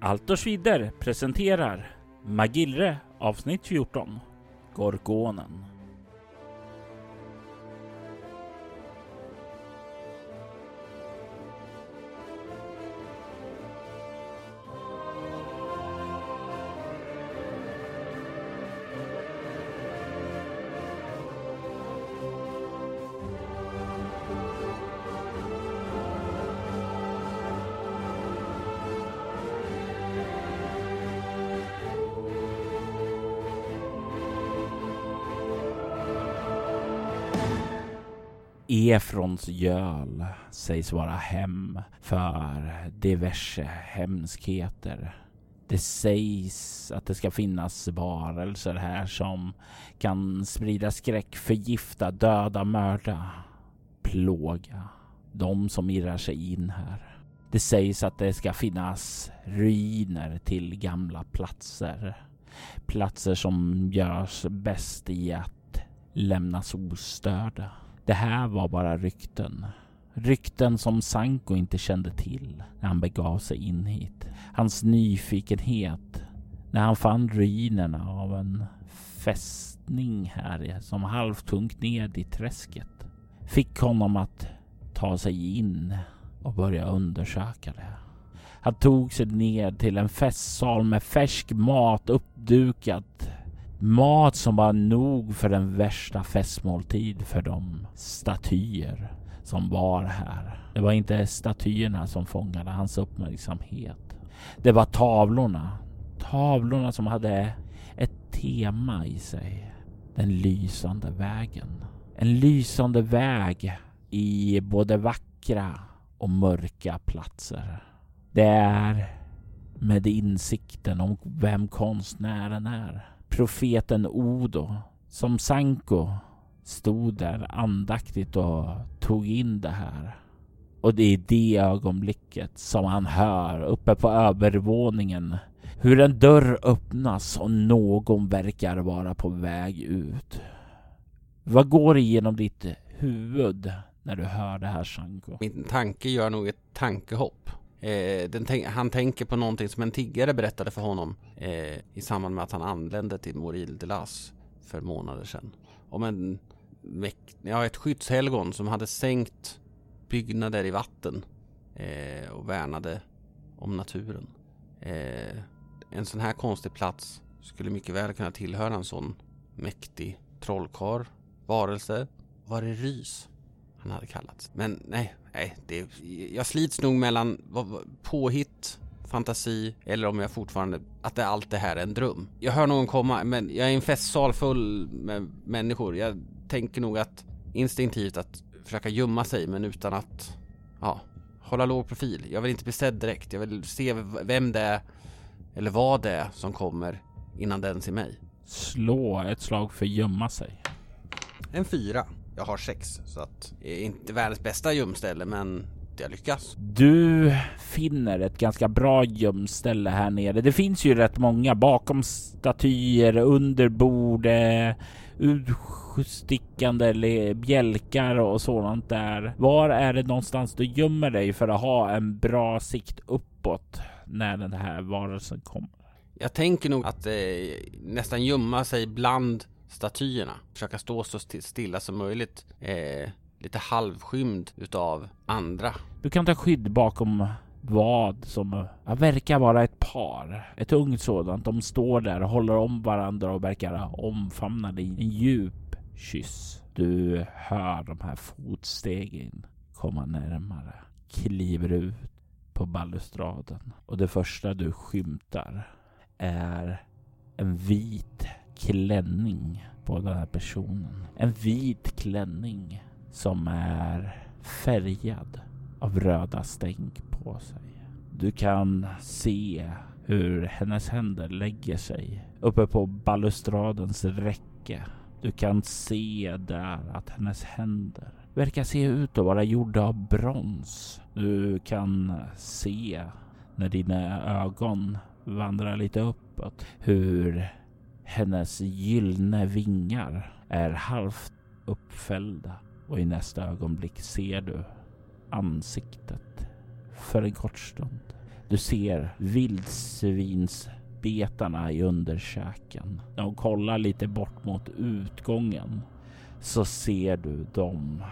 Altors Vidder presenterar Magillre avsnitt 14 Gorgonen. Efrons göl sägs vara hem för diverse hemskheter. Det sägs att det ska finnas varelser här som kan sprida skräck, förgifta, döda, mörda, plåga de som irrar sig in här. Det sägs att det ska finnas ruiner till gamla platser. Platser som görs bäst i att lämnas ostörda. Det här var bara rykten. Rykten som Sanko inte kände till när han begav sig in hit. Hans nyfikenhet när han fann ruinerna av en fästning här som halvt sjönk ned i träsket fick honom att ta sig in och börja undersöka det. Han tog sig ner till en festsal med färsk mat uppdukat Mat som var nog för den värsta festmåltid för de statyer som var här. Det var inte statyerna som fångade hans uppmärksamhet. Det var tavlorna. Tavlorna som hade ett tema i sig. Den lysande vägen. En lysande väg i både vackra och mörka platser. Det är med insikten om vem konstnären är profeten Odo som Sanko stod där andaktigt och tog in det här. Och det är i det ögonblicket som han hör uppe på övervåningen hur en dörr öppnas och någon verkar vara på väg ut. Vad går igenom ditt huvud när du hör det här Sanko? Min tanke gör nog ett tankehopp. Eh, han tänker på någonting som en tiggare berättade för honom eh, i samband med att han anlände till Moril de Las för månader sedan. Om en, ja, ett skyddshelgon som hade sänkt byggnader i vatten eh, och värnade om naturen. Eh, en sån här konstig plats skulle mycket väl kunna tillhöra en sån mäktig trollkarl, varelse. Var det Rys han hade kallats? Men nej, nej, det, jag slits nog mellan påhitt, fantasi eller om jag fortfarande, att det, allt det här är en dröm. Jag hör någon komma, men jag är i en festsal full med människor. Jag tänker nog att instinktivt att försöka gömma sig men utan att, ja, hålla låg profil. Jag vill inte bli sedd direkt. Jag vill se vem det är eller vad det är som kommer innan den ser mig. Slå ett slag för gömma sig. En fyra. Jag har sex så att det är inte världens bästa gömställe men jag lyckas. Du finner ett ganska bra gömställe här nere. Det finns ju rätt många bakom statyer, under bord, utstickande bjälkar och sådant där. Var är det någonstans du gömmer dig för att ha en bra sikt uppåt när den här varelsen kommer? Jag tänker nog att eh, nästan gömma sig bland statyerna. Försöka stå så stilla som möjligt. Eh, lite halvskymd utav andra. Du kan ta skydd bakom vad som verkar vara ett par. Ett ungt sådant. De står där och håller om varandra och verkar omfamnade i en djup kyss. Du hör de här fotstegen komma närmare. Kliver ut på balustraden och det första du skymtar är en vit klänning på den här personen. En vit klänning som är färgad av röda stänk på sig. Du kan se hur hennes händer lägger sig uppe på balustradens räcke. Du kan se där att hennes händer verkar se ut att vara gjorda av brons. Du kan se när dina ögon vandrar lite uppåt hur hennes gyllene vingar är halvt uppfällda och i nästa ögonblick ser du ansiktet för en kort stund. Du ser vildsvinsbetarna i underkäken. När hon kollar lite bort mot utgången så ser du dem.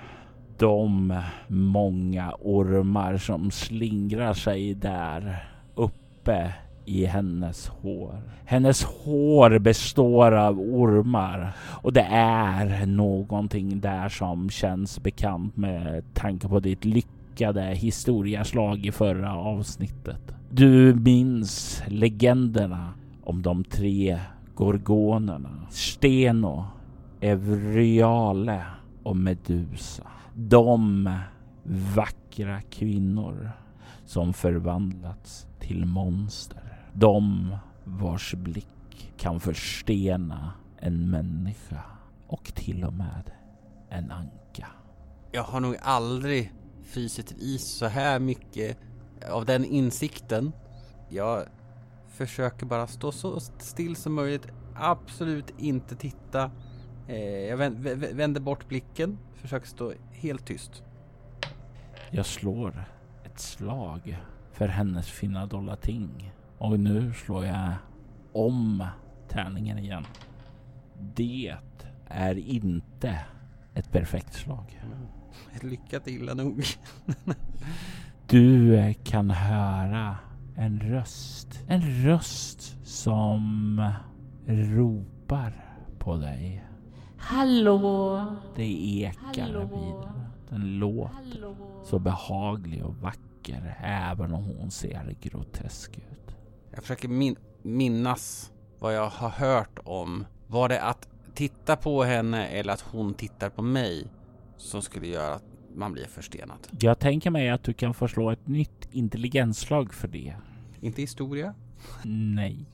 De många ormar som slingrar sig där uppe i hennes hår. Hennes hår består av ormar och det är någonting där som känns bekant med tanke på ditt lyckade historiaslag i förra avsnittet. Du minns legenderna om de tre gorgonerna. Steno, Evryale och Medusa. De vackra kvinnor som förvandlats till monster. De vars blick kan förstena en människa och till och med en anka. Jag har nog aldrig frysit is så här mycket av den insikten. Jag försöker bara stå så still som möjligt. Absolut inte titta. Eh, jag vänder bort blicken, försöker stå helt tyst. Jag slår ett slag för hennes fina dollar ting. Och nu slår jag om tärningen igen. Det är inte ett perfekt slag. Ett lyckat illa nog. du kan höra en röst. En röst som ropar på dig. Hallå! Det ekar Hallå. vidare. Den låter Hallå. så behaglig och vacker även om hon ser grotesk ut. Jag försöker min minnas vad jag har hört om. Var det att titta på henne eller att hon tittar på mig som skulle göra att man blir förstenad? Jag tänker mig att du kan få slå ett nytt intelligensslag för det. Inte historia? Nej.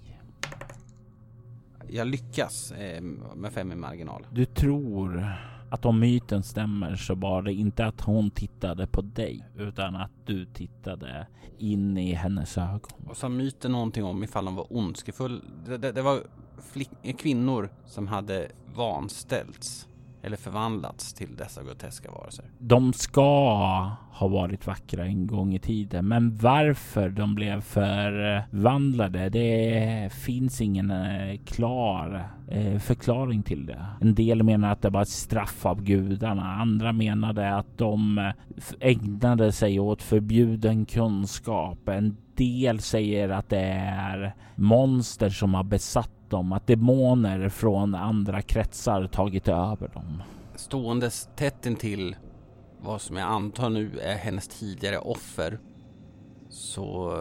Jag lyckas eh, med fem i marginal. Du tror att om myten stämmer så var det inte att hon tittade på dig utan att du tittade in i hennes ögon. Och sa myten någonting om ifall hon var ondskefull? Det, det, det var kvinnor som hade vanställts eller förvandlats till dessa groteska varelser. De ska ha varit vackra en gång i tiden, men varför de blev förvandlade, det finns ingen eh, klar eh, förklaring till det. En del menar att det var ett straff av gudarna. Andra menade att de eh, ägnade sig åt förbjuden kunskap. En del säger att det är monster som har besatt dem, att demoner från andra kretsar tagit över dem. Ståendes tätt intill vad som jag antar nu är hennes tidigare offer så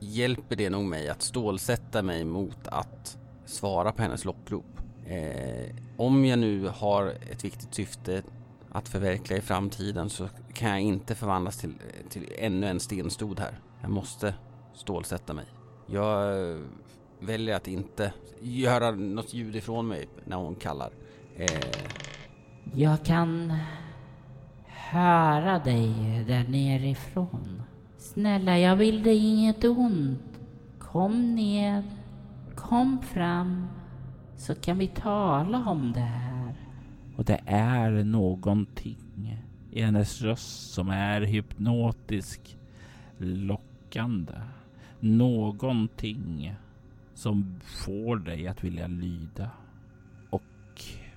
hjälper det nog mig att stålsätta mig mot att svara på hennes lockrop. Eh, om jag nu har ett viktigt syfte att förverkliga i framtiden så kan jag inte förvandlas till, till ännu en stenstod här. Jag måste stålsätta mig. Jag väljer att inte göra något ljud ifrån mig när hon kallar. Eh... Jag kan höra dig där nerifrån. Snälla, jag vill dig inget ont. Kom ned, kom fram, så kan vi tala om det här. Och det är någonting i hennes röst som är hypnotisk lockande. Någonting som får dig att vilja lyda. Och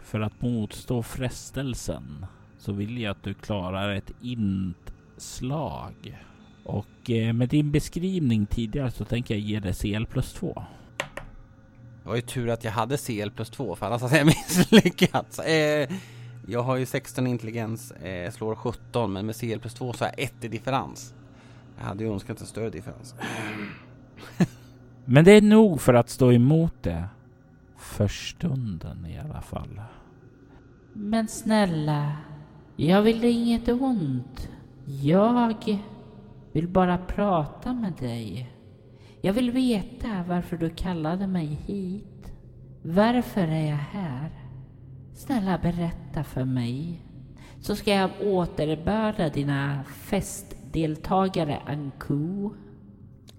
för att motstå frestelsen så vill jag att du klarar ett intslag. Och eh, med din beskrivning tidigare så tänker jag ge dig CL plus 2. Det var ju tur att jag hade CL plus 2 för annars hade jag misslyckats. Eh, jag har ju 16 intelligens, eh, slår 17 men med CL plus 2 så har jag 1 i differens. Jag hade ju önskat en större differens. Men det är nog för att stå emot det. För stunden i alla fall. Men snälla, jag vill dig inget ont. Jag vill bara prata med dig. Jag vill veta varför du kallade mig hit. Varför är jag här? Snälla berätta för mig. Så ska jag återbörda dina festdeltagare Anku.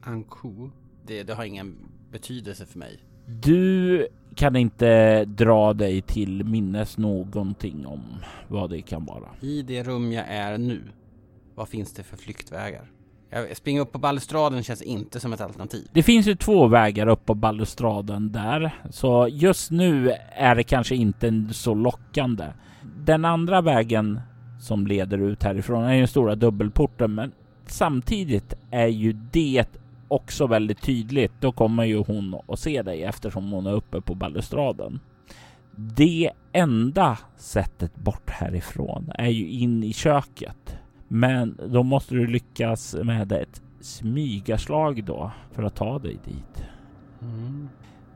Anku? Det, det har ingen betydelse för mig. Du kan inte dra dig till minnes någonting om vad det kan vara. I det rum jag är nu, vad finns det för flyktvägar? Jag springer upp på balustraden känns inte som ett alternativ. Det finns ju två vägar upp på balustraden där, så just nu är det kanske inte så lockande. Den andra vägen som leder ut härifrån är den stora dubbelporten, men samtidigt är ju det också väldigt tydligt. Då kommer ju hon att se dig eftersom hon är uppe på balustraden. Det enda sättet bort härifrån är ju in i köket. Men då måste du lyckas med ett smygaslag då för att ta dig dit. Mm.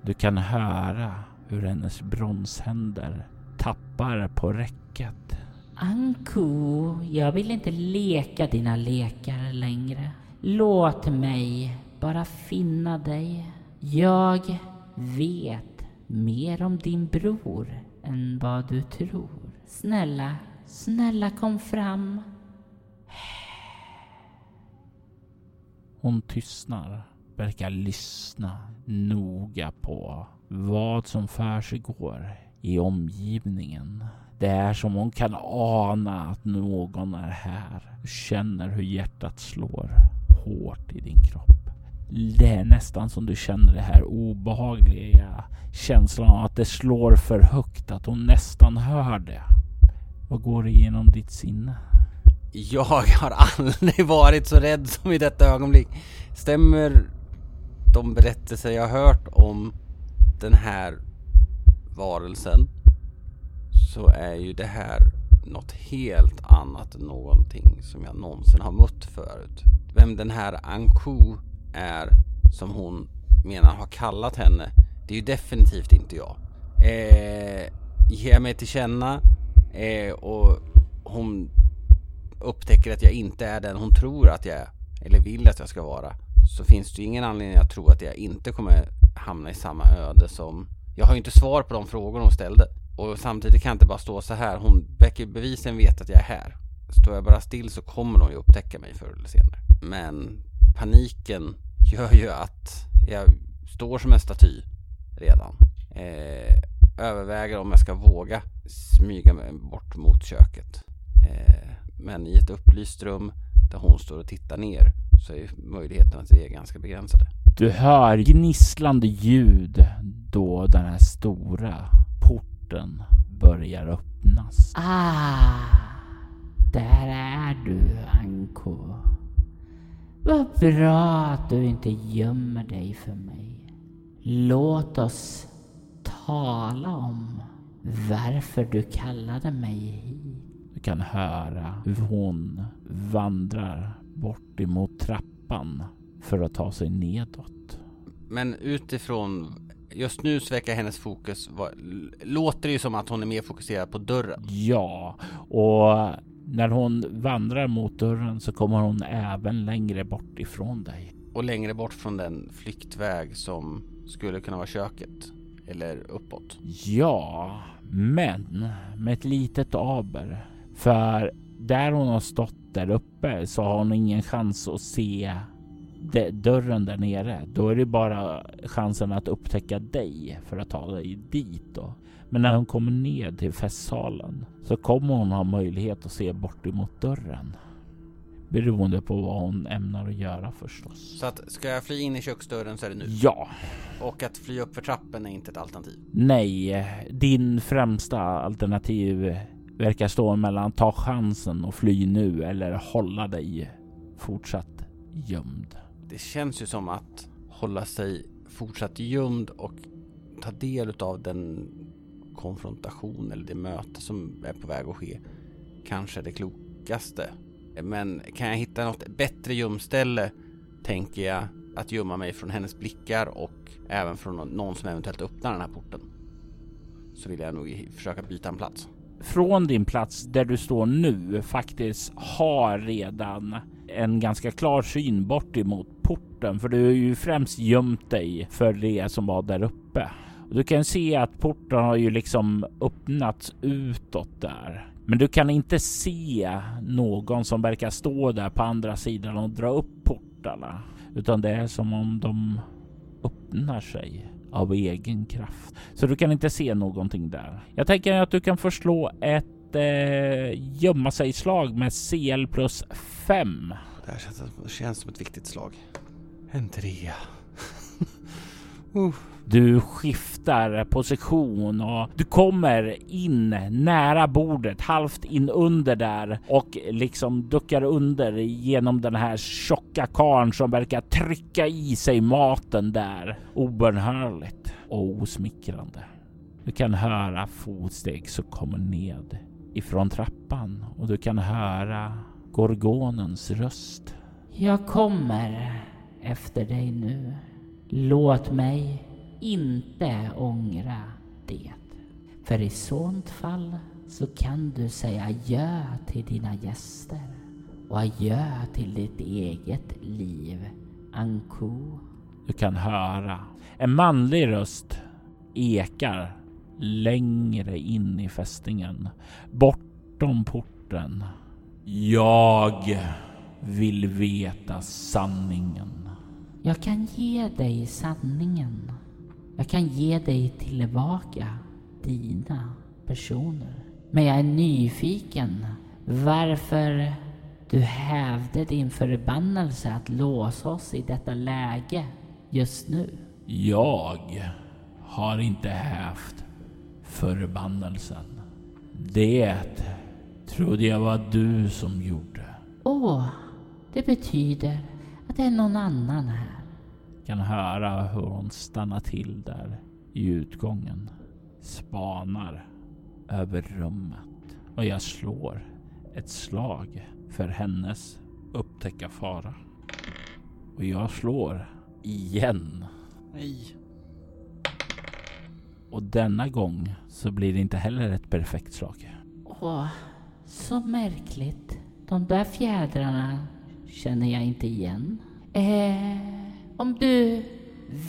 Du kan höra hur hennes bronshänder tappar på räcket. Anko, jag vill inte leka dina lekar längre. Låt mig bara finna dig. Jag vet mer om din bror än vad du tror. Snälla, snälla kom fram. Hon tystnar, verkar lyssna noga på vad som för sig går i omgivningen. Det är som hon kan ana att någon är här. Du känner hur hjärtat slår hårt i din kropp. Det är nästan som du känner det här obehagliga känslan av att det slår för högt, att hon nästan hör det. Vad går igenom ditt sinne? Jag har aldrig varit så rädd som i detta ögonblick. Stämmer de berättelser jag har hört om den här varelsen så är ju det här något helt annat än någonting som jag någonsin har mött förut. Vem den här Anku är som hon menar har kallat henne, det är ju definitivt inte jag. Eh, ger mig till känna eh, och hon upptäcker att jag inte är den hon tror att jag är, eller vill att jag ska vara, så finns det ju ingen anledning att tro att jag inte kommer hamna i samma öde som... Jag har ju inte svar på de frågor hon ställde. Och samtidigt kan jag inte bara stå så här. Hon verkar bevisligen veta att jag är här. Står jag bara still så kommer hon ju upptäcka mig förr eller senare. Men paniken gör ju att jag står som en staty redan. Eh, överväger om jag ska våga smyga mig bort mot köket. Eh, men i ett upplyst rum där hon står och tittar ner så är möjligheterna att det är ganska begränsade. Du hör gnisslande ljud då den här stora porten börjar öppnas. Ah, där är du, Anko. Vad bra att du inte gömmer dig för mig. Låt oss tala om varför du kallade mig hit. Du kan höra hur hon vandrar bort emot trappan för att ta sig nedåt. Men utifrån, just nu så verkar hennes fokus, vara- låter det ju som att hon är mer fokuserad på dörren. Ja, och när hon vandrar mot dörren så kommer hon även längre bort ifrån dig. Och längre bort från den flyktväg som skulle kunna vara köket. Eller uppåt. Ja, men med ett litet aber. För där hon har stått där uppe så har hon ingen chans att se dörren där nere. Då är det bara chansen att upptäcka dig för att ta dig dit då. Men när hon kommer ner till festsalen så kommer hon ha möjlighet att se bort emot dörren. Beroende på vad hon ämnar att göra förstås. Så att ska jag fly in i köksdörren så är det nu. Ja, Och att fly upp för trappen är inte ett alternativ. Nej, din främsta alternativ verkar stå mellan ta chansen och fly nu eller hålla dig fortsatt gömd. Det känns ju som att hålla sig fortsatt gömd och ta del av den konfrontation eller det möte som är på väg att ske kanske är det klokaste. Men kan jag hitta något bättre gömställe tänker jag att gömma mig från hennes blickar och även från någon- som eventuellt öppnar den här porten. Så vill jag nog försöka byta en plats. Från din plats där du står nu faktiskt har redan en ganska klar syn bort emot porten för du har ju främst gömt dig för det som var där uppe. Du kan se att porten har ju liksom öppnats utåt där. Men du kan inte se någon som verkar stå där på andra sidan och dra upp portarna. Utan det är som om de öppnar sig av egen kraft. Så du kan inte se någonting där. Jag tänker att du kan förslå ett eh, gömma sig-slag med CL plus 5. Det här känns, känns som ett viktigt slag. En trea. uh. Du skiftar position och du kommer in nära bordet, halvt in under där och liksom duckar under genom den här tjocka karn som verkar trycka i sig maten där obönhörligt och osmickrande. Du kan höra fotsteg som kommer ned ifrån trappan och du kan höra Gorgonens röst. Jag kommer efter dig nu. Låt mig inte ångra det. För i sånt fall så kan du säga adjö till dina gäster och adjö till ditt eget liv, Anko. Du kan höra en manlig röst ekar längre in i fästningen, bortom porten. Jag vill veta sanningen. Jag kan ge dig sanningen. Jag kan ge dig tillbaka dina personer. Men jag är nyfiken varför du hävde din förbannelse att låsa oss i detta läge just nu. Jag har inte hävt förbannelsen. Det trodde jag var du som gjorde. Åh, det betyder att det är någon annan här. Kan höra hur hon stannar till där i utgången. Spanar över rummet. Och jag slår ett slag för hennes upptäcka fara. Och jag slår igen. Nej. Och denna gång så blir det inte heller ett perfekt slag. Åh, så märkligt. De där fjädrarna känner jag inte igen. Eh, om du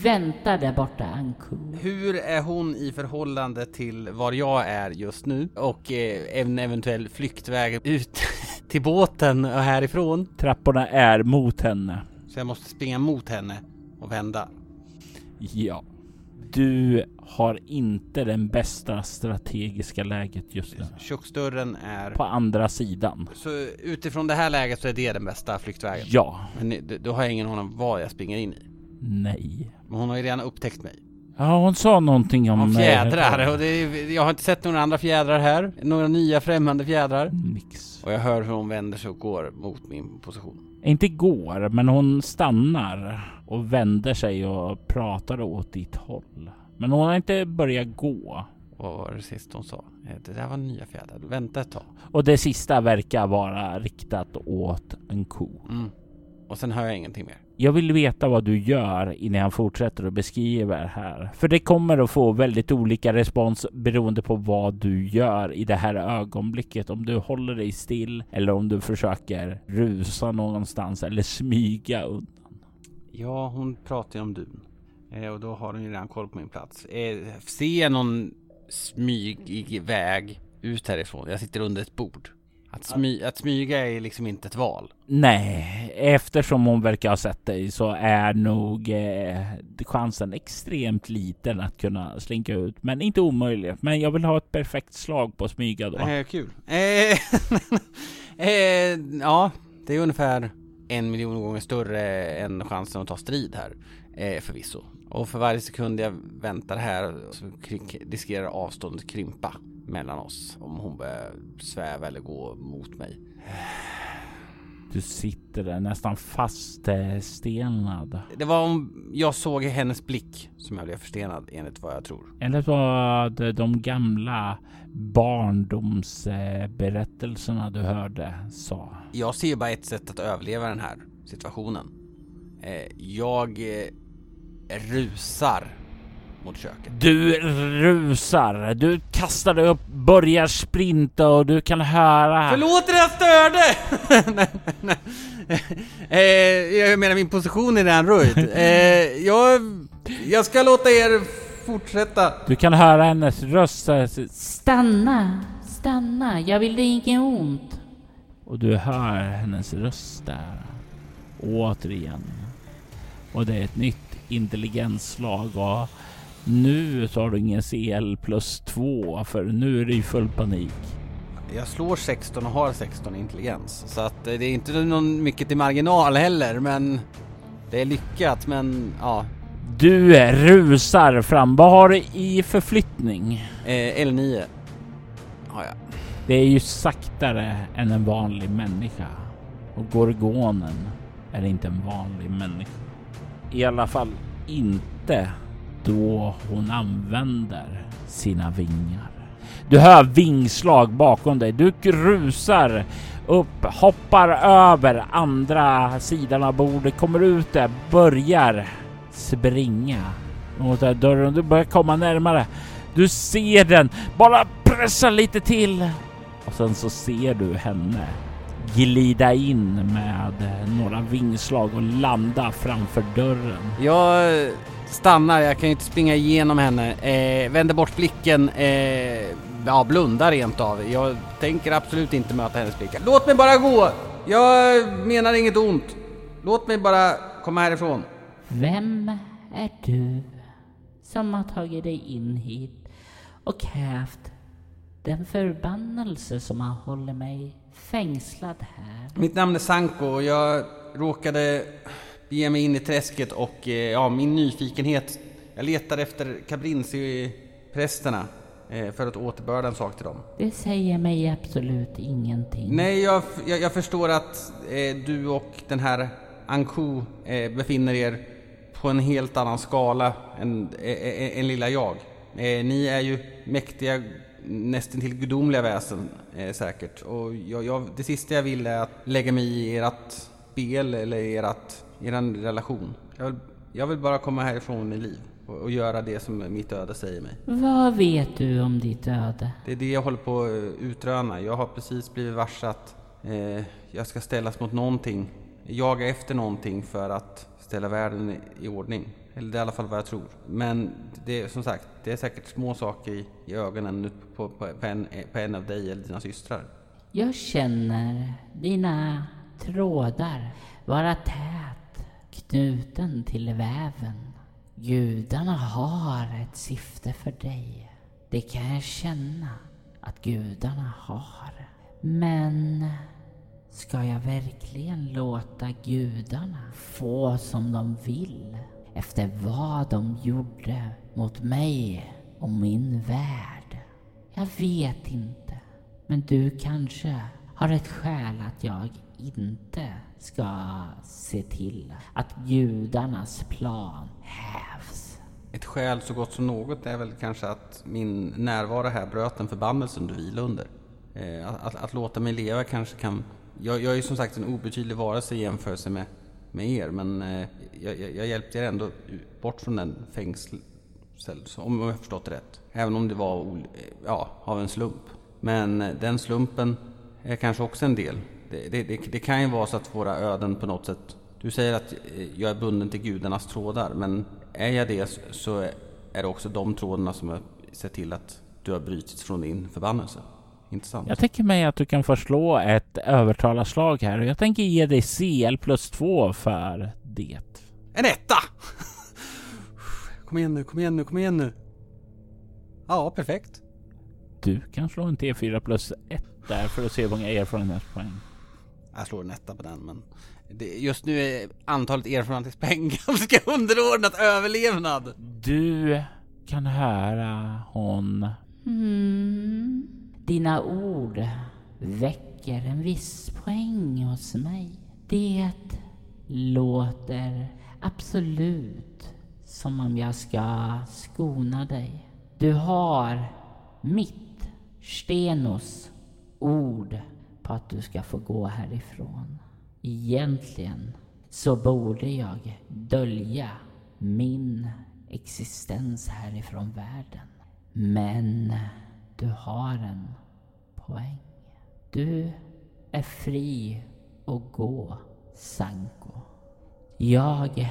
väntar där borta, Anku. Hur är hon i förhållande till var jag är just nu och eh, en eventuell flyktväg ut till båten och härifrån? Trapporna är mot henne. Så jag måste springa mot henne och vända. Ja. Du har inte den bästa strategiska läget just nu. Köksdörren är... På andra sidan. Så utifrån det här läget så är det den bästa flyktvägen? Ja. Men då har jag ingen aning om vad jag springer in i. Nej. Men hon har ju redan upptäckt mig. Ja, hon sa någonting om... Om fjädrar och det, är- jag har inte sett några andra fjädrar här. Några nya främmande fjädrar. Nix. Och jag hör hur hon vänder sig och går mot min position. Inte går, men hon stannar och vänder sig och pratar åt ditt håll. Men hon har inte börjat gå. Vad var det sist hon sa? Eh, Det där var nya fjädrar. Vänta ett tag. Och det sista verkar vara riktat åt en ko. Mm. Och sen hör jag ingenting mer. Jag vill veta vad du gör innan jag fortsätter att beskriva det här. För det kommer att få väldigt olika respons beroende på vad du gör i det här ögonblicket. Om du håller dig still eller om du försöker rusa någonstans eller smyga undan. Ja, hon pratar ju om dun. Eh, och då har hon ju redan koll på min plats. Eh, ser någon smygig väg ut härifrån? Jag sitter under ett bord. Att, smy att smyga är liksom inte ett val. Nej, eftersom hon verkar ha sett dig så är nog eh, chansen extremt liten att kunna slinka ut. Men inte omöjlig. Men jag vill ha ett perfekt slag på smyga då. Eh, kul. Eh, eh, ja, det är ungefär en miljon gånger större än chansen att ta strid här. Eh, förvisso. Och för varje sekund jag väntar här så riskerar avståndet krympa mellan oss. Om hon börjar sväva eller gå mot mig. Du sitter där nästan faststelnad. Det var om jag såg i hennes blick som jag blev förstenad enligt vad jag tror. Eller vad de gamla barndomsberättelserna du hörde sa. Jag ser bara ett sätt att överleva den här situationen. Eh, jag eh, rusar mot köket. Du rusar, du kastar dig upp, börjar sprinta och du kan höra... Förlåt att jag störde! nej, nej. Eh, jag menar min position är redan röjd. Eh, jag, jag ska låta er fortsätta. Du kan höra hennes röst Stanna, stanna, jag vill dig inget ont. och du hör hennes röst där. Återigen. Och det är ett nytt intelligensslag och nu tar du ingen CL plus två för nu är det i full panik. jag slår 16 och har 16 i intelligens. Så att eh, det är inte någon mycket i marginal heller, men det är lyckat. Men ja, Du rusar fram. Vad har du i förflyttning? eh, L9 har jag. Det är ju saktare än en vanlig människa. Och Gorgonen är inte en vanlig människa. I alla fall inte då hon använder sina vingar. Du hör vingslag bakom dig. Du rusar upp, hoppar över andra sidan av bordet, kommer ut där, börjar springa mot den här dörren. Du börjar komma närmare. Du ser den, bara pressa lite till. Och sen så ser du henne glida in med några vingslag och landa framför dörren. Jag stannar, jag kan ju inte springa igenom henne. Eh, vänder bort blicken, eh, ja blundar rent av. Jag tänker absolut inte möta hennes blickar. Låt mig bara gå! Jag menar inget ont. Låt mig bara komma härifrån. Vem är du som har tagit dig in hit och hävt den förbannelse som har hållit mig fängslad här? Mitt namn är Sanko och jag råkade bege mig in i träsket och eh, ja, min nyfikenhet. Jag letar efter Cabrinci-prästerna eh, för att återbörda en sak till dem. Det säger mig absolut ingenting. Nej, jag, jag, jag förstår att eh, du och den här Anku eh, befinner er på en helt annan skala än, eh, eh, än lilla jag. Eh, ni är ju mäktiga, nästan till gudomliga väsen eh, säkert. Och jag, det sista jag vill är att lägga mig i ert spel eller ert, eran relation. Jag vill, jag vill bara komma härifrån med liv och, och göra det som mitt öde säger mig. Vad vet du om ditt öde? Det är det jag håller på att eh, utröna. Jag har precis blivit varse att eh, jag ska ställas mot någonting. Jaga efter någonting för att ställa världen i, i ordning. Eller det är i alla fall vad jag tror. Men det är som sagt, det är säkert små saker i, i ögonen på, på, på, en, på en av dig eller dina systrar. Jag känner dina trådar vara tät knuten till väven. Gudarna har ett syfte för dig. Det kan jag känna att gudarna har. Men ska jag verkligen låta gudarna få som de vill efter vad de gjorde mot mig och min värld? Jag vet inte. Men du kanske har ett skäl att jag inte ska se till att judarnas plan hävs. Ett skäl så gott som något är väl kanske att min närvaro här bröt den förbannelse du vilar under. Eh, att, att, att, låta mig leva kanske kan... Jag, jag är ju som sagt en obetydlig varelse i jämförelse med, med er, men eh, jag, jag, jag, hjälpte er ändå bort från den fängsel... Om jag har förstått det rätt. Även om det var eh, ja, av en slump. Men den slumpen är kanske också en del. Det, det, det, kan ju vara så att våra öden på något sätt... Du säger att jag är bunden till gudarnas trådar, men är jag det så är det också de trådarna som har sett till att du har brutits från din förbannelse. Intressant. Jag tänker mig att du kan förslå ett övertalarslag här och jag tänker ge dig CL plus två för det. En etta! Kom igen nu, kom igen nu, kom igen nu. Ja, perfekt. Du kan slå en T4 plus 1 där för att se hur många erfarenhetspoäng. Jag slår en etta på den, men det, just nu är antalet erfarenhetspoäng ganska underordnat överlevnad. Du kan höra hon... Mm. Dina ord väcker en viss poäng hos mig. Det låter absolut som om jag ska skona dig. Du har mitt, Stenos, ord på att du ska få gå härifrån. Egentligen så borde jag dölja min existens härifrån världen. Men du har en poäng. Du är fri att gå, Sanko. Jag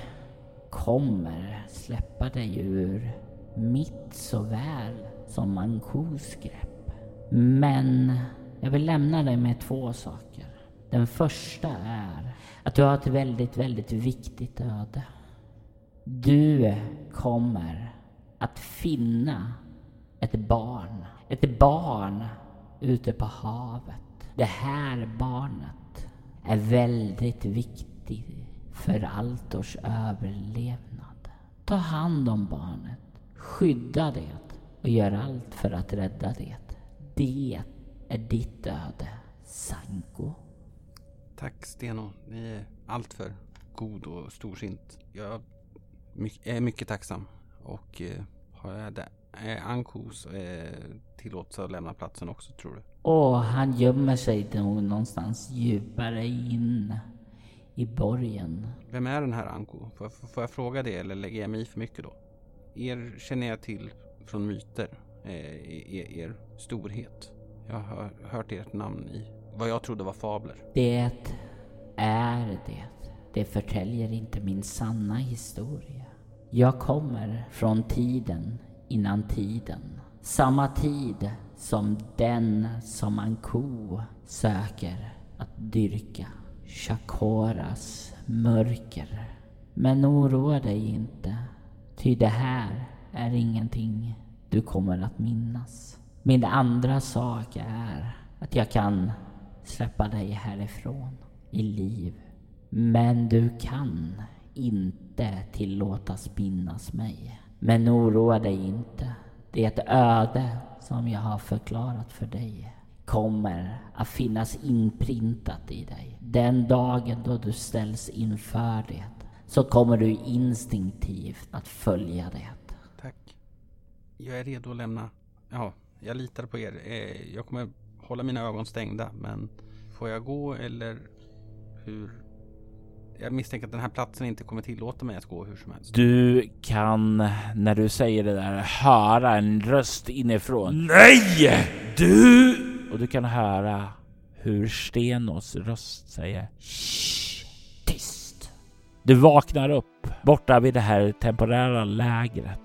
kommer släppa dig ur mitt såväl som Mankos grepp. Men jag vill lämna dig med två saker. Den första är att du har ett väldigt, väldigt viktigt öde. Du kommer att finna ett barn. Ett barn ute på havet. Det här barnet är väldigt viktigt för Altors överlevnad. Ta hand om barnet, skydda det och gör allt för att rädda det. Det är ditt öde, Sanko. Tack Steno. Ni är alltför god och storsint. Jag är mycket tacksam. Och eh, har jag det, är Ankos eh, tillåtelse att lämna platsen också tror du? Och han gömmer sig någonstans djupare in i borgen. Vem är den här Anko? Får, får jag fråga det eller lägger jag mig i för mycket då? Er känner jag till från myter. Eh, er, er storhet. Jag har hört ert namn i vad jag trodde var fabler. Det är det. Det förtäljer inte min sanna historia. Jag kommer från tiden innan tiden. Samma tid som den som en ko söker att dyrka. Chakoras mörker. Men oroa dig inte, ty det här är ingenting du kommer att minnas. Min andra sak är att jag kan släppa dig härifrån i liv. Men du kan inte tillåtas minnas mig. Men oroa dig inte. Det öde som jag har förklarat för dig kommer att finnas inprintat i dig. Den dagen då du ställs inför det så kommer du instinktivt att följa det. Tack. Jag är redo att lämna. Ja, jag litar på er. Eh, jag kommer hålla mina ögon stängda men får jag gå eller hur? Jag misstänker att den här platsen inte kommer tillåta mig att gå hur som helst. Du kan, när du säger det där, höra en röst inifrån. Nej! Du! Och du kan höra hur Stenos röst säger Shh, tyst. Du vaknar upp borta vid det här temporära lägret.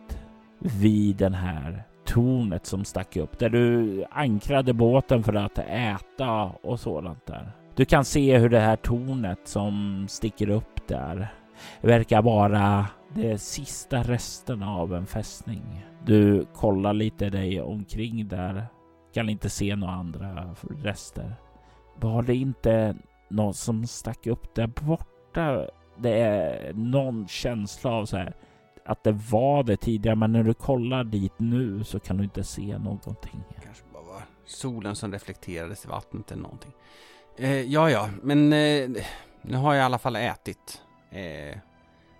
Vid den här tornet som stack upp där du ankrade båten för att äta och sådant där. Du kan se hur det här tornet som sticker upp där verkar vara de sista resterna av en fästning. Du kollar lite dig omkring där, kan inte se några andra rester. Var det inte någon som stack upp där borta? Det är någon känsla av så här att det var det tidigare, men när du kollar dit nu så kan du inte se någonting. Kanske bara var solen som reflekterades i vattnet eller någonting. Eh, ja, ja, men eh, nu har jag i alla fall ätit. Eh,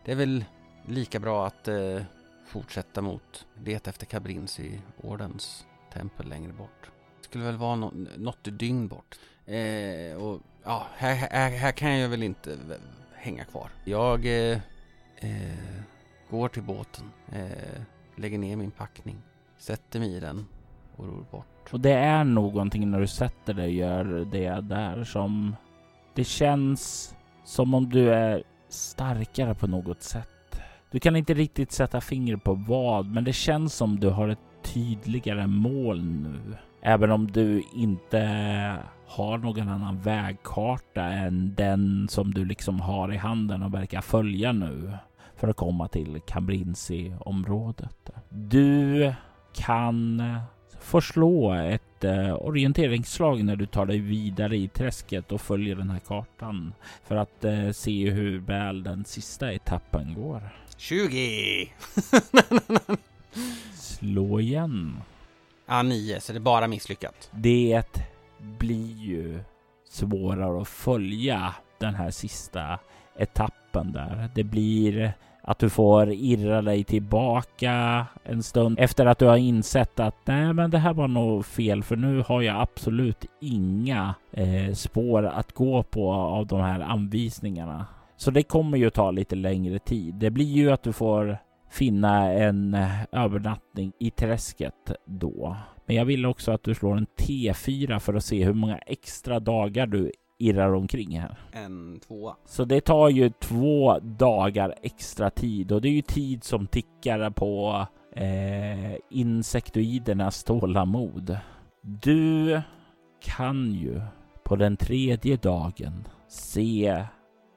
det är väl lika bra att eh, fortsätta mot leta efter Kabrins i Ordens tempel längre bort. Det skulle väl vara no något dygn bort. Eh, och ja, här, här, här, kan jag väl inte hänga kvar. Jag eh, eh går till båten, eh, lägger ner min packning, sätter mig i den och ror bort. Och det är någonting när du sätter dig och gör det där som... Det känns som om du är starkare på något sätt. Du kan inte riktigt sätta finger på vad, men det känns som du har ett tydligare mål nu. Även om du inte har någon annan vägkarta än den som du liksom har i handen och verkar följa nu för att komma till Cambrinsi-området. Du kan får slå ett eh, orienteringsslag när du tar dig vidare i träsket och följer den här kartan för att eh, se hur väl den sista etappen går. 20! Slå igen. Ja, 9, så det är bara misslyckat. Det blir ju svårare att följa den här sista etappen där. Det blir att du får irra dig tillbaka en stund efter att du har insett att nej, men det här var nog fel för nu har jag absolut inga eh, spår att gå på av de här anvisningarna. Så det kommer ju ta lite längre tid. Det blir ju att du får finna en eh, övernattning i träsket då. Men jag vill också att du slår en T4 för att se hur många extra dagar du irrar omkring här. En tvåa. Så det tar ju två dagar extra tid och det är ju tid som tickar på eh, insektoidernas tålamod. Du kan ju på den tredje dagen se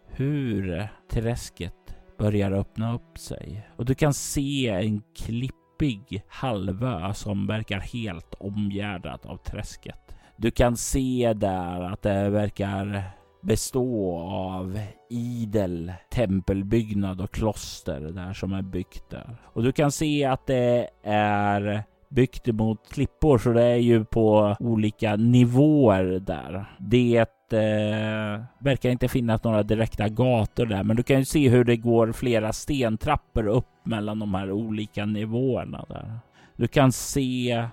hur träsket börjar öppna upp sig och du kan se en klippig halvö som verkar helt omgärdad av träsket. Du kan se där att det verkar bestå av idel tempelbyggnad och kloster där som är byggt där. Och du kan se att det är byggt mot klippor så det är ju på olika nivåer där. Det eh, verkar inte finnas några direkta gator där, men du kan ju se hur det går flera stentrappor upp mellan de här olika nivåerna där. Du kan se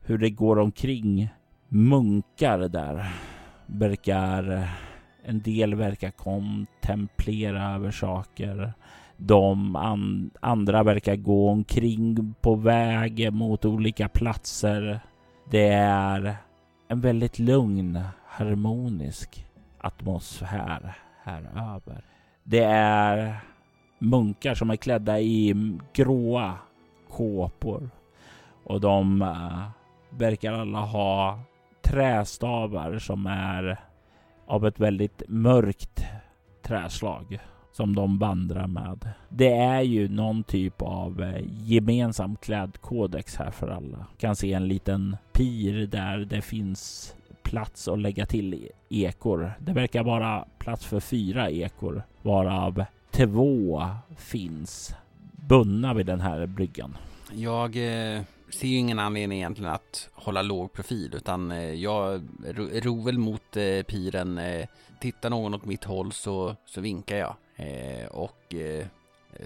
hur det går omkring munkar där. Verkar, eh, en del verkar kontemplera över saker. De andra verkar gå omkring på väg mot olika platser. Det är en väldigt lugn, harmonisk atmosfär här över. Det är munkar som är klädda i gråa kåpor och de eh, verkar alla ha trästavar som är av ett väldigt mörkt träslag som de vandrar med. Det är ju någon typ av eh, gemensam klädkodex här för alla. Kan se en liten pir där det finns plats att lägga till ekor. Det verkar vara plats för fyra ekor varav två finns bundna vid den här bryggan. Jag eh, ser ju ingen anledning egentligen att hålla låg profil utan eh, jag ror väl mot eh, piren. Eh, tittar någon åt mitt håll så, så vinkar jag. Och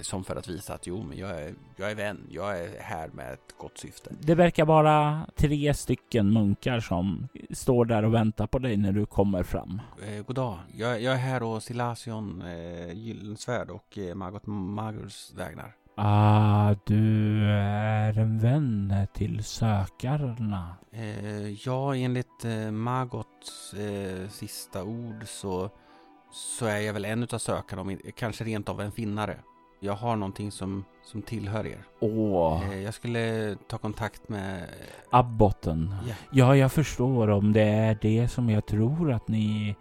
som för att visa att jo, men jag är, jag är vän. Jag är här med ett gott syfte. Det verkar vara tre stycken munkar som står där och väntar på dig när du kommer fram. Eh, god dag. Jag, jag är här och Silasion eh, Gyllensvärd och eh, Margot Magurs vägnar. Ah, du är en vän till sökarna. Eh, ja, enligt eh, Margots eh, sista ord så, så är jag väl en utav sökarna, kanske rent av en finnare. Jag har någonting som, som tillhör er. Åh. Eh, jag skulle ta kontakt med... Abboten. Ja. ja, jag förstår. Om det är det som jag tror att ni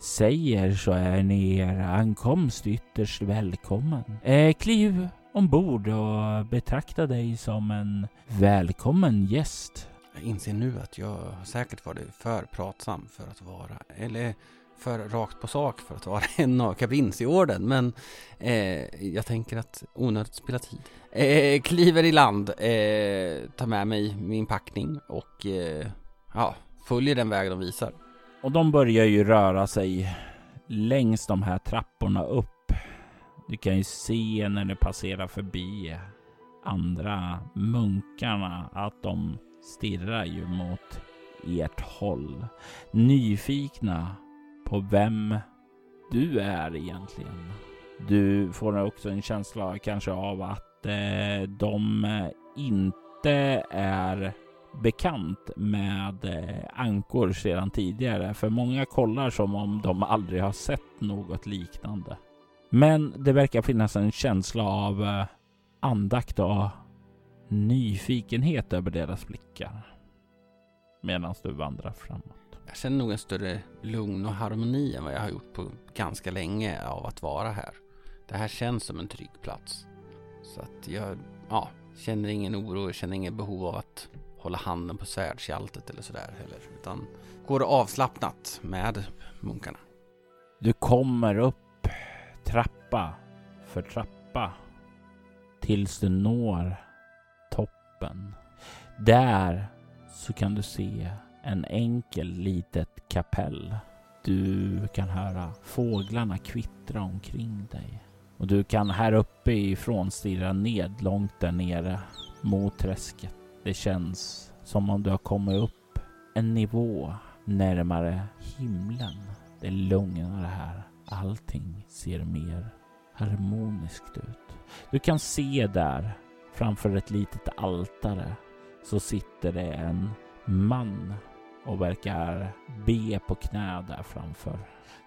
säger så är ni er ankomst ytterst välkommen. Eh, kliv ombord och betrakta dig som en välkommen gäst. Jag inser nu att jag säkert varit för pratsam för att vara, eller för rakt på sak för att vara en av Cabrinci-orden. Men eh, jag tänker att onödigt spela tid. Eh, kliver i land, eh, tar med mig min packning och eh, ja, följer den väg de visar. Och de börjar ju röra sig längs de här trapporna upp du kan ju se när du passerar förbi andra munkarna att de stirrar ju mot ert håll. Nyfikna på vem du är egentligen. Du får också en känsla kanske av att eh, de eh, inte är bekant med eh, ankor sedan tidigare. För många kollar som om de aldrig har sett något liknande. Men det verkar finnas en känsla av eh, andakt och nyfikenhet över deras blickar. Medan du vandrar framåt. Jag känner nog en större lugn och harmoni än vad jag har gjort på ganska länge av att vara här. Det här känns som en trygg plats. Så att jag ja, känner ingen oro, känner inget behov av att hålla handen på svärdshjältet eller sådär heller. Utan går avslappnat med munkarna. Du kommer upp trappa för trappa tills du når toppen. Där så kan du se en enkel litet kapell. Du kan höra fåglarna kvittra omkring dig och du kan här uppe ifrån stirra ned långt där nere mot träsket. Det känns som om du har kommit upp en nivå närmare himlen. Det är lugnare här. Allting ser mer harmoniskt ut. Du kan se där framför ett litet altare så sitter det en man och verkar be på knä där framför.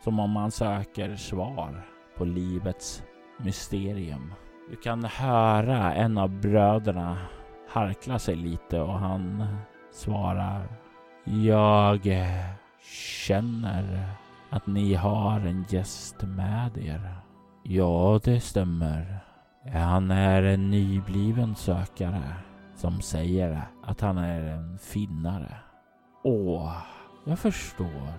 Som om man söker svar på livets mysterium. Du kan höra en av bröderna harkla sig lite och han svarar Jag känner att ni har en gäst med er. Ja, det stämmer. Han är en nybliven sökare som säger att han är en finnare. Åh, Jag förstår.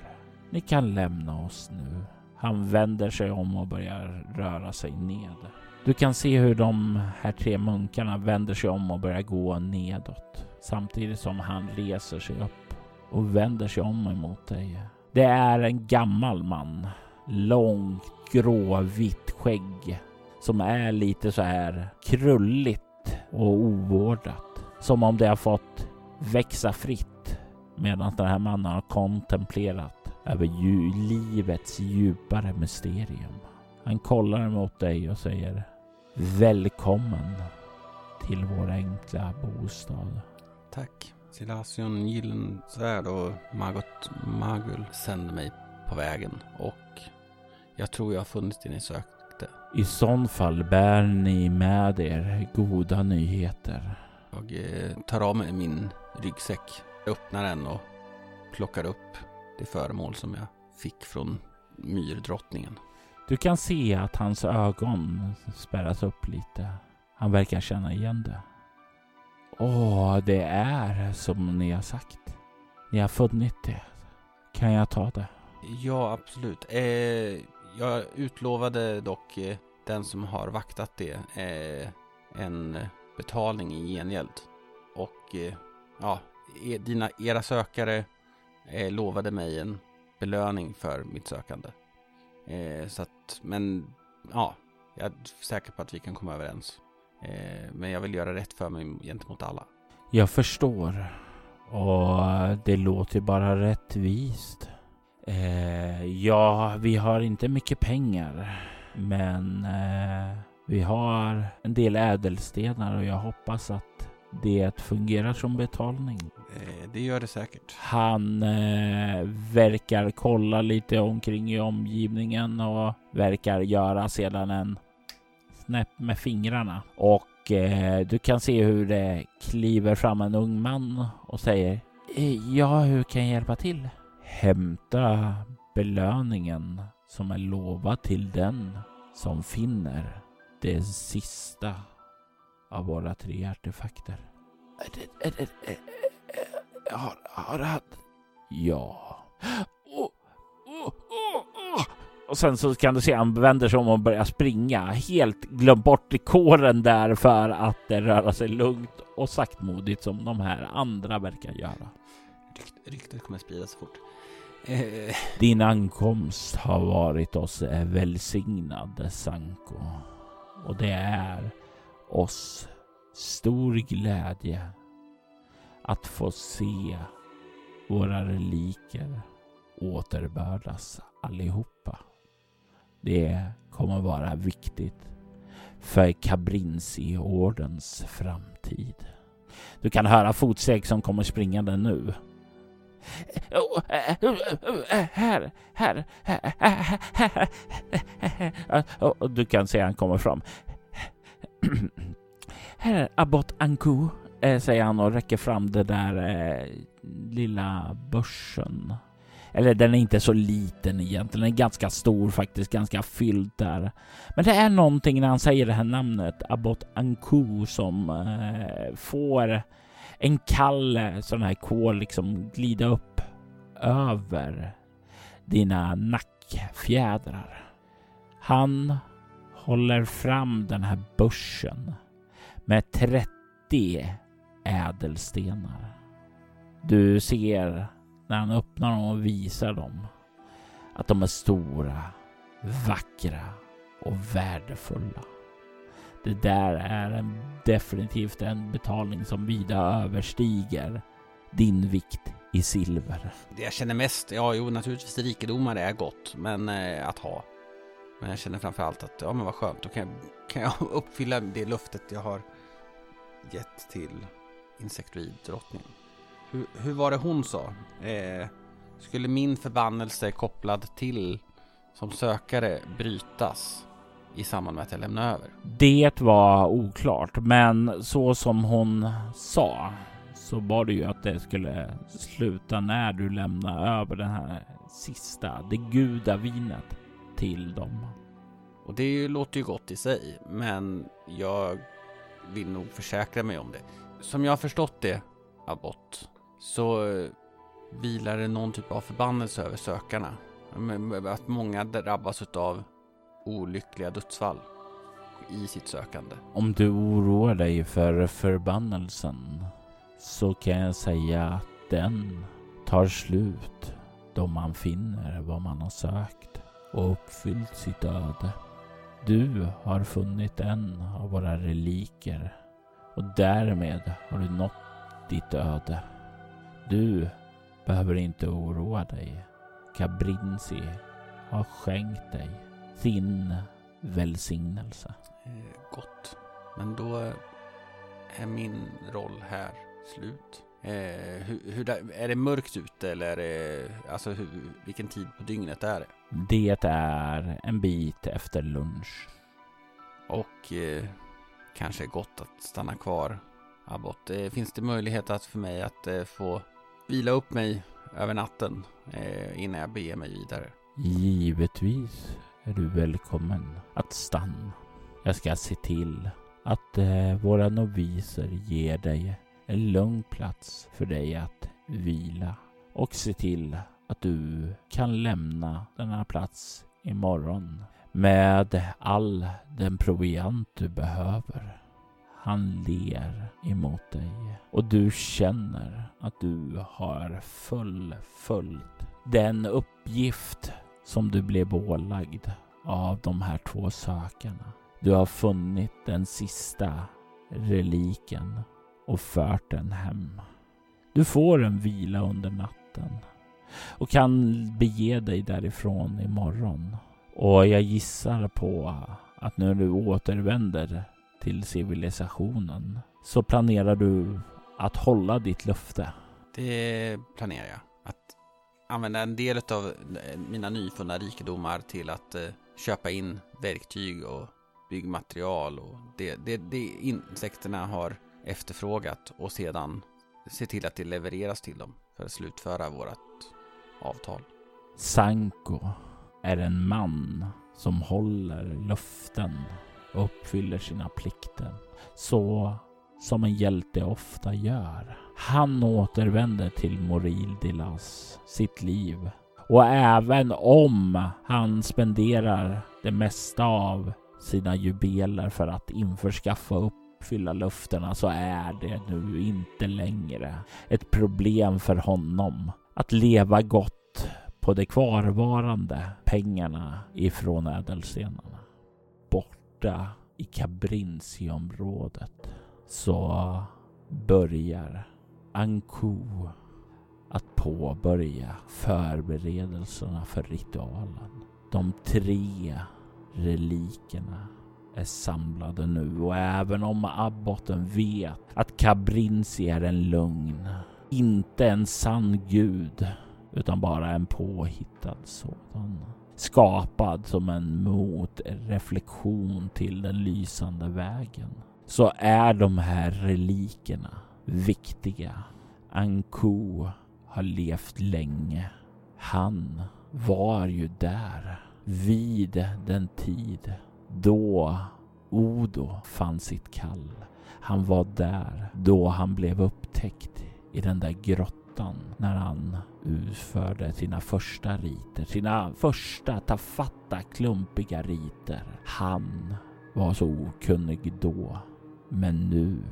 Ni kan lämna oss nu. Han vänder sig om och börjar röra sig ned. Du kan se hur de här tre munkarna vänder sig om och börjar gå nedåt. Samtidigt som han reser sig upp och vänder sig om emot dig. Det är en gammal man. Långt gråvitt skägg som är lite så här krulligt och ovårdat. Som om det har fått växa fritt medan den här mannen har kontemplerat över livets djupare mysterium. Han kollar mot dig och säger Välkommen till vår enkla bostad. Tack. Silasion Gyllensvärd och Magot Magul sände mig på vägen och jag tror jag har funnit det ni sökte. I sån fall bär ni med er goda nyheter. Jag eh, tar av mig min ryggsäck, öppnar den och plockar upp det föremål som jag fick från myrdrottningen. Du kan se att hans ögon spärras upp lite. Han verkar känna igen det. Åh, det är som ni har sagt. Ni har funnit det. Kan jag ta det? Ja, absolut. Eh, jag utlovade dock eh, den som har vaktat det eh, en betalning i gengäld. Och eh, ja, e, dina, era sökare eh, lovade mig en belöning för mitt sökande. Eh, så att, men ja, jag är säker på att vi kan komma överens. Eh, men jag vill göra rätt för mig gentemot alla. Jag förstår. Och det låter bara rättvist. Eh, ja, vi har inte mycket pengar. Men eh, vi har en del ädelstenar och jag hoppas att det fungerar som betalning. Eh, det gör det säkert. Han verkar kolla lite omkring i omgivningen och verkar göra sedan en snäpp med fingrarna. Och eh, du kan se hur det kliver fram en ung man och säger "Eh, Ja, hur kan jag hjälpa till? Hämta belöningen som är lovad till den som finner det sista av våra tre artefakter. Har, har han? Ja. Och sen så kan du se han vänder sig om och börjar springa. Helt glömt bort i kåren där för att röra sig lugnt och saktmodigt som de här andra verkar göra. Rykt, ryktet kommer spridas fort. Eh, Din ankomst har varit oss välsignad, Sanko. Och det är oss stor glädje att få se våra reliker återbördas allihopa. Det kommer vara viktigt för Kabrinsi-ordens framtid. Du kan höra fotsteg som kommer springande nu. Oh, Här, här, här, här, här. Du kan se han kommer fram. Här är Abbot Anku, eh, säger han och räcker fram den där eh, lilla börsen. Eller den är inte så liten egentligen, den är ganska stor faktiskt, ganska fylld där. Men det är någonting när han säger det här namnet, Abbot Anku, som eh, får en kall sån här kol liksom glida upp över dina nackfjädrar. Han håller fram den här börsen med 30 ädelstenar. Du ser när han öppnar dem och visar dem att de är stora, vackra och värdefulla. Det där är en, definitivt en betalning som vida överstiger din vikt i silver. det jag känner mest, ja jo naturligtvis rikedomar är gott, men eh, att ha. Men jag känner framförallt att, ja men vad skönt, då kan jag, kan jag uppfylla det löftet jag har gett till insektoiddrottningen. Hur, hur var det hon sa? Eh, skulle min förbannelse kopplad till som sökare brytas i samband med att jag lämnar över? Det var oklart, men så som hon sa så var det ju att det skulle sluta när du lämnar över den här sista, det gudavinet till dem. Och det låter ju gott i sig, men jag vill nog försäkra mig om det. Som jag har förstått det, Abbott, så eh, vilar det någon typ av förbannelse över sökarna. Att många drabbas av olyckliga dödsfall i sitt sökande. Om du oroar dig för förbannelsen så kan jag säga att den tar slut då man finner vad man har sökt och uppfyllt sitt öde. Du har funnit en av våra reliker och därmed har du nått ditt öde. Du behöver inte oroa dig. Cabrinzi har skänkt dig sin välsignelse. Eh, gott. Men då är min roll här slut. Eh, hur, hur där, är det mörkt ute eller är det, alltså hur, vilken tid på dygnet är det? Det är en bit efter lunch. Och eh, kanske är gott att stanna kvar, Abbot. Eh, finns det möjlighet att för mig att eh, få vila upp mig över natten eh, innan jag beger mig vidare? Givetvis är du välkommen att stanna. Jag ska se till att eh, våra noviser ger dig en lugn plats för dig att vila och se till att du kan lämna denna plats imorgon med all den proviant du behöver. Han ler emot dig och du känner att du har fullföljt den uppgift som du blev ålagd av de här två sökarna. Du har funnit den sista reliken och fört den hem. Du får en vila under natten och kan bege dig därifrån imorgon. Och jag gissar på att när du återvänder till civilisationen så planerar du att hålla ditt löfte. Det planerar jag. Att använda en del av mina nyfunna rikedomar till att eh, köpa in verktyg och byggmaterial och det, det, det insekterna har efterfrågat och sedan se till att det levereras till dem för att slutföra vårt avtal. Sanko är en man som håller löften och uppfyller sina plikter. Så som en hjälte ofta gör. Han återvänder till Moril Dilas sitt liv. Och även om han spenderar det mesta av sina jubeler för att införskaffa och uppfylla löftena så är det nu inte längre ett problem för honom att leva gott på de kvarvarande pengarna ifrån ädelstenarna. Borta i Cabrinci-området så börjar Anku att påbörja förberedelserna för ritualen. De tre relikerna är samlade nu och även om abboten vet att Cabrinci är en lugn, inte en sann gud, utan bara en påhittad sådan. Skapad som en motreflektion till den lysande vägen. Så är de här relikerna viktiga. Anku har levt länge. Han var ju där vid den tid då Odo fann sitt kall. Han var där då han blev upptäckt i den där grottan när han utförde sina första riter, sina första tafatta klumpiga riter. Han var så okunnig då, men nu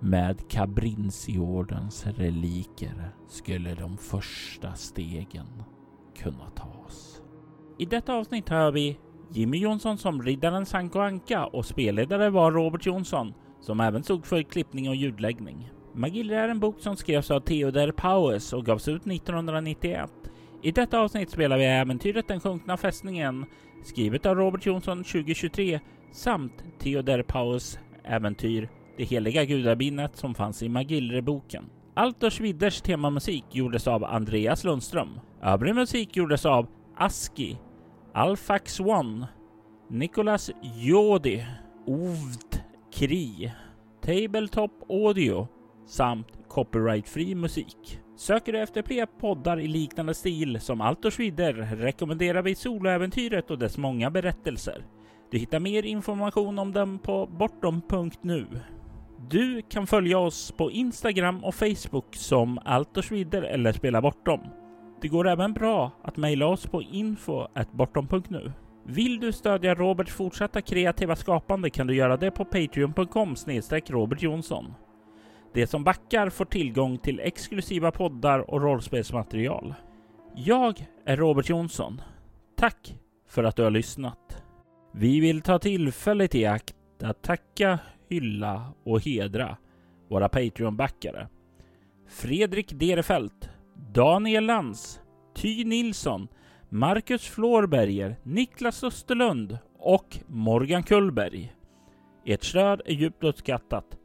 med Cabrinciordens reliker skulle de första stegen kunna tas. I detta avsnitt har vi Jimmy Jonsson som riddaren Sanko Anka och spelledare var Robert Jonsson som även stod för klippning och ljudläggning. Magiller är en bok som skrevs av Theodor Powers och gavs ut 1991. I detta avsnitt spelar vi äventyret Den sjunkna fästningen skrivet av Robert Jonsson 2023 samt Theodor Powers äventyr Det heliga gudabinnet som fanns i Magillreboken. Altors Widders temamusik gjordes av Andreas Lundström. Övrig musik gjordes av Aski Alfax One, Nicolas Jodi, Ovd Kri, Tabletop Audio samt copyrightfri musik. Söker du efter fler poddar i liknande stil som Altors Schwider rekommenderar vi soloäventyret och dess många berättelser. Du hittar mer information om dem på bortom.nu. Du kan följa oss på Instagram och Facebook som Altersvidder eller Spela Bortom. Det går även bra att mejla oss på info.bortom.nu. Vill du stödja Roberts fortsatta kreativa skapande kan du göra det på patreon.com Robert Jonsson. De som backar får tillgång till exklusiva poddar och rollspelsmaterial. Jag är Robert Jonsson. Tack för att du har lyssnat. Vi vill ta tillfället i akt att tacka, hylla och hedra våra Patreon-backare. Fredrik Derefelt, Daniel Lantz, Ty Nilsson, Marcus Florberger, Niklas Österlund och Morgan Kullberg. Ert stöd är djupt uppskattat